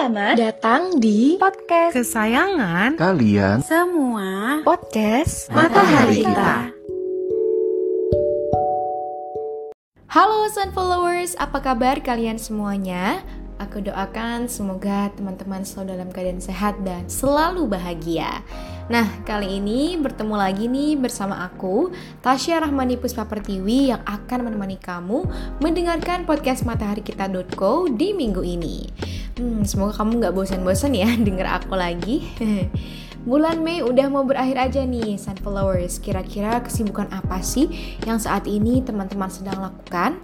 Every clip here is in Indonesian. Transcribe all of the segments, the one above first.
Selamat datang di podcast kesayangan kalian semua podcast Matahari Kita. Halo Sun Followers, apa kabar kalian semuanya? Aku doakan semoga teman-teman selalu dalam keadaan sehat dan selalu bahagia. Nah, kali ini bertemu lagi nih bersama aku, Tasya Rahmani Puspa Pertiwi yang akan menemani kamu mendengarkan podcast mataharikita.co di minggu ini. Hmm, semoga kamu nggak bosan-bosan ya denger aku lagi. Bulan Mei udah mau berakhir aja nih, Sunflowers. Kira-kira kesibukan apa sih yang saat ini teman-teman sedang lakukan?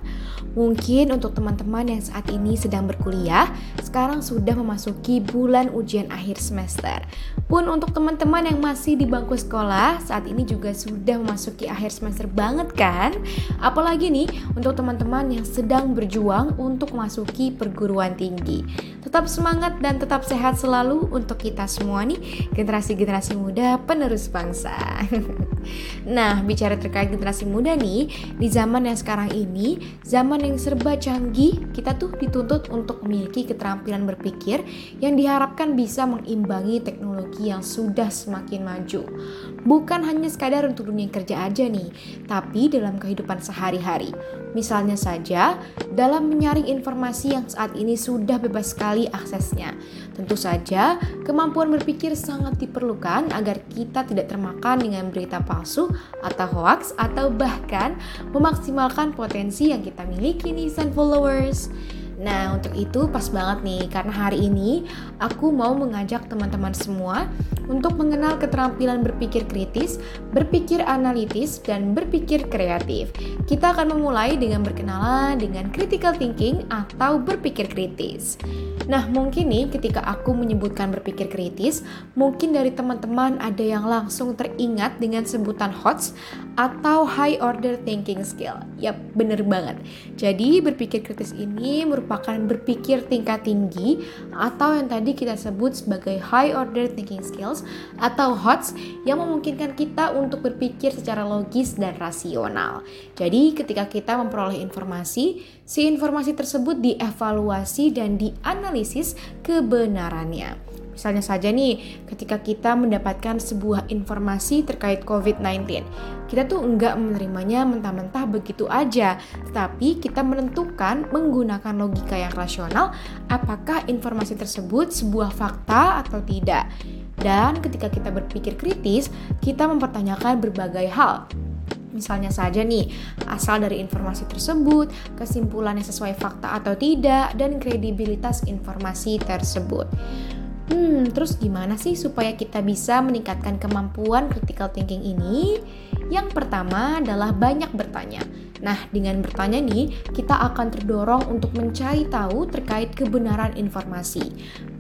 Mungkin untuk teman-teman yang saat ini sedang berkuliah, sekarang sudah memasuki bulan ujian akhir semester. Pun untuk teman-teman yang masih di bangku sekolah, saat ini juga sudah memasuki akhir semester banget kan? Apalagi nih untuk teman-teman yang sedang berjuang untuk memasuki perguruan tinggi. Tetap semangat dan tetap sehat selalu untuk kita semua nih, generasi-generasi muda penerus bangsa. nah, bicara terkait generasi muda nih, di zaman yang sekarang ini, zaman yang serba canggih, kita tuh dituntut untuk memiliki keterampilan berpikir yang diharapkan bisa mengimbangi teknologi yang sudah semakin maju. Bukan hanya sekadar untuk dunia kerja aja nih, tapi dalam kehidupan sehari-hari. Misalnya saja, dalam menyaring informasi yang saat ini sudah bebas sekali aksesnya. Tentu saja, kemampuan berpikir sangat diperlukan agar kita tidak termakan dengan berita palsu atau hoax atau bahkan memaksimalkan potensi yang kita miliki nih Sun Followers. Nah, untuk itu pas banget nih karena hari ini aku mau mengajak teman-teman semua untuk mengenal keterampilan berpikir kritis, berpikir analitis, dan berpikir kreatif. Kita akan memulai dengan berkenalan dengan critical thinking atau berpikir kritis. Nah, mungkin nih ketika aku menyebutkan berpikir kritis, mungkin dari teman-teman ada yang langsung teringat dengan sebutan HOTS atau High Order Thinking Skill. Yap, bener banget. Jadi, berpikir kritis ini merupakan berpikir tingkat tinggi atau yang tadi kita sebut sebagai High Order Thinking Skills atau HOTS yang memungkinkan kita untuk berpikir secara logis dan rasional. Jadi, ketika kita memperoleh informasi, si informasi tersebut dievaluasi dan dianalisis analisis kebenarannya. Misalnya saja nih, ketika kita mendapatkan sebuah informasi terkait COVID-19, kita tuh enggak menerimanya mentah-mentah begitu aja, tapi kita menentukan menggunakan logika yang rasional apakah informasi tersebut sebuah fakta atau tidak. Dan ketika kita berpikir kritis, kita mempertanyakan berbagai hal, Misalnya saja nih, asal dari informasi tersebut, kesimpulannya sesuai fakta atau tidak, dan kredibilitas informasi tersebut. Hmm, terus gimana sih supaya kita bisa meningkatkan kemampuan critical thinking ini? Yang pertama adalah banyak bertanya. Nah, dengan bertanya nih, kita akan terdorong untuk mencari tahu terkait kebenaran informasi.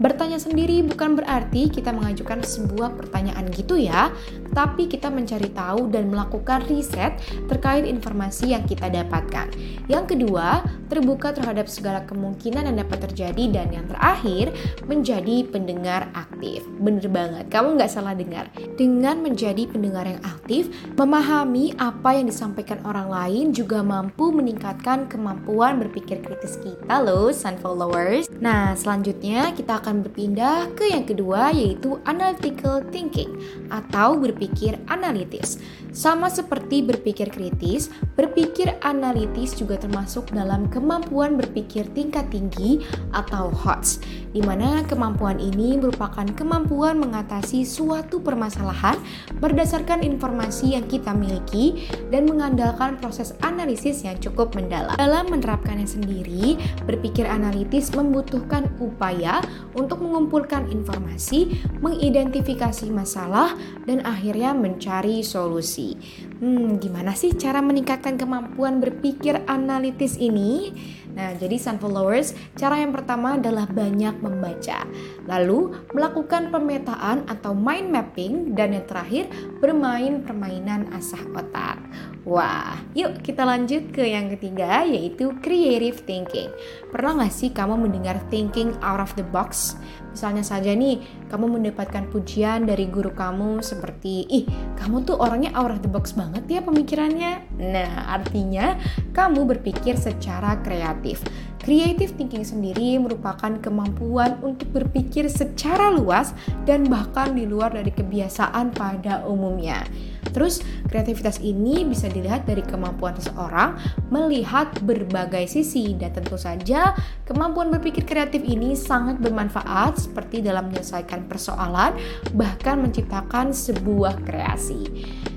Bertanya sendiri bukan berarti kita mengajukan sebuah pertanyaan gitu ya, tapi kita mencari tahu dan melakukan riset terkait informasi yang kita dapatkan. Yang kedua, terbuka terhadap segala kemungkinan yang dapat terjadi dan yang terakhir, menjadi pendengar aktif. Bener banget, kamu nggak salah dengar. Dengan menjadi pendengar yang aktif, memahami apa yang disampaikan orang lain juga mampu meningkatkan kemampuan berpikir kritis kita loh, Sun Followers. Nah, selanjutnya kita akan berpindah ke yang kedua yaitu analytical thinking atau berpikir analitis. Sama seperti berpikir kritis, berpikir analitis juga termasuk dalam kemampuan berpikir tingkat tinggi atau HOTS, di mana kemampuan ini merupakan kemampuan mengatasi suatu permasalahan berdasarkan informasi yang kita miliki dan mengandalkan proses analisis yang cukup mendalam. Dalam menerapkannya sendiri, berpikir analitis membutuhkan upaya untuk mengumpulkan informasi, mengidentifikasi masalah, dan akhirnya mencari solusi. Hmm, gimana sih cara meningkatkan kemampuan berpikir analitis ini? Nah, jadi sun followers, cara yang pertama adalah banyak membaca. Lalu, melakukan pemetaan atau mind mapping dan yang terakhir, bermain permainan asah otak. Wah, yuk kita lanjut ke yang ketiga yaitu creative thinking. Pernah nggak sih kamu mendengar thinking out of the box? Misalnya saja nih, kamu mendapatkan pujian dari guru kamu seperti, ih kamu tuh orangnya out of the box banget ya pemikirannya. Nah, artinya kamu berpikir secara kreatif. Creative thinking sendiri merupakan kemampuan untuk berpikir secara luas dan bahkan di luar dari kebiasaan pada umumnya. Terus, kreativitas ini bisa dilihat dari kemampuan seseorang melihat berbagai sisi dan tentu saja kemampuan berpikir kreatif ini sangat bermanfaat seperti dalam menyelesaikan persoalan bahkan menciptakan sebuah kreasi.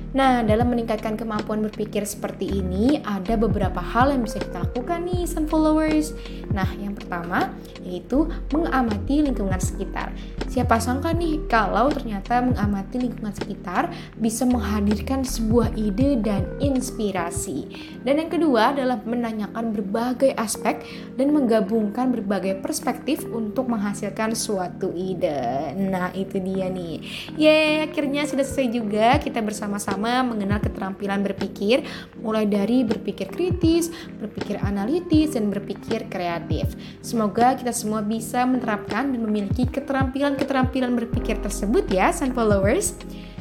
Nah, dalam meningkatkan kemampuan berpikir seperti ini, ada beberapa hal yang bisa kita lakukan nih, Sun Followers. Nah, yang pertama yaitu mengamati lingkungan sekitar. Siapa sangka nih kalau ternyata mengamati lingkungan sekitar bisa menghadirkan sebuah ide dan inspirasi. Dan yang kedua adalah menanyakan berbagai aspek dan menggabungkan berbagai perspektif untuk menghasilkan suatu ide. Nah, itu dia nih. Yeay, akhirnya sudah selesai juga kita bersama-sama mengenal keterampilan berpikir mulai dari berpikir kritis, berpikir analitis dan berpikir kreatif. Semoga kita semua bisa menerapkan dan memiliki keterampilan-keterampilan berpikir tersebut ya, Sun Followers.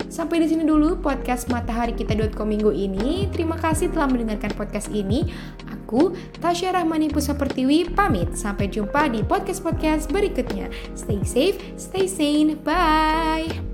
Sampai di sini dulu podcast matahari kita.com minggu ini. Terima kasih telah mendengarkan podcast ini. Aku Tasya Rahmani Pusapertiwi pamit. Sampai jumpa di podcast-podcast berikutnya. Stay safe, stay sane. Bye.